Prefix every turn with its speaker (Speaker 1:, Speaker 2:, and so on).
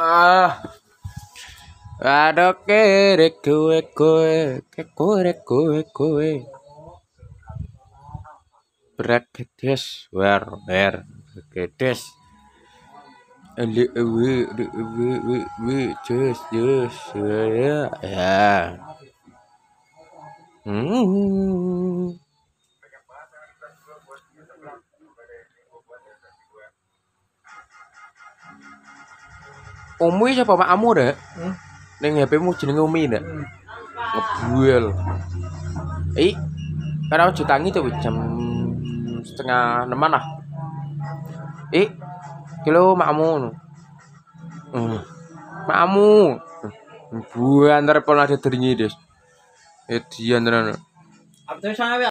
Speaker 1: Ah. Ada kere kowe kowe ke kowe kowe kowe. Berat gedes war war gedes. Ali we we we we just just ya ya. Hmm. Umi siapa makmu deh?
Speaker 2: Hmm.
Speaker 1: Ning HP-mu jenenge Umi ndak? Ngebuel. Eh, karena aku jutangi tuh jam setengah enaman lah. Eh, kilo makmu. Hmm. Makmu. Bu antar pola ada deringi des. Eh, dia
Speaker 2: sana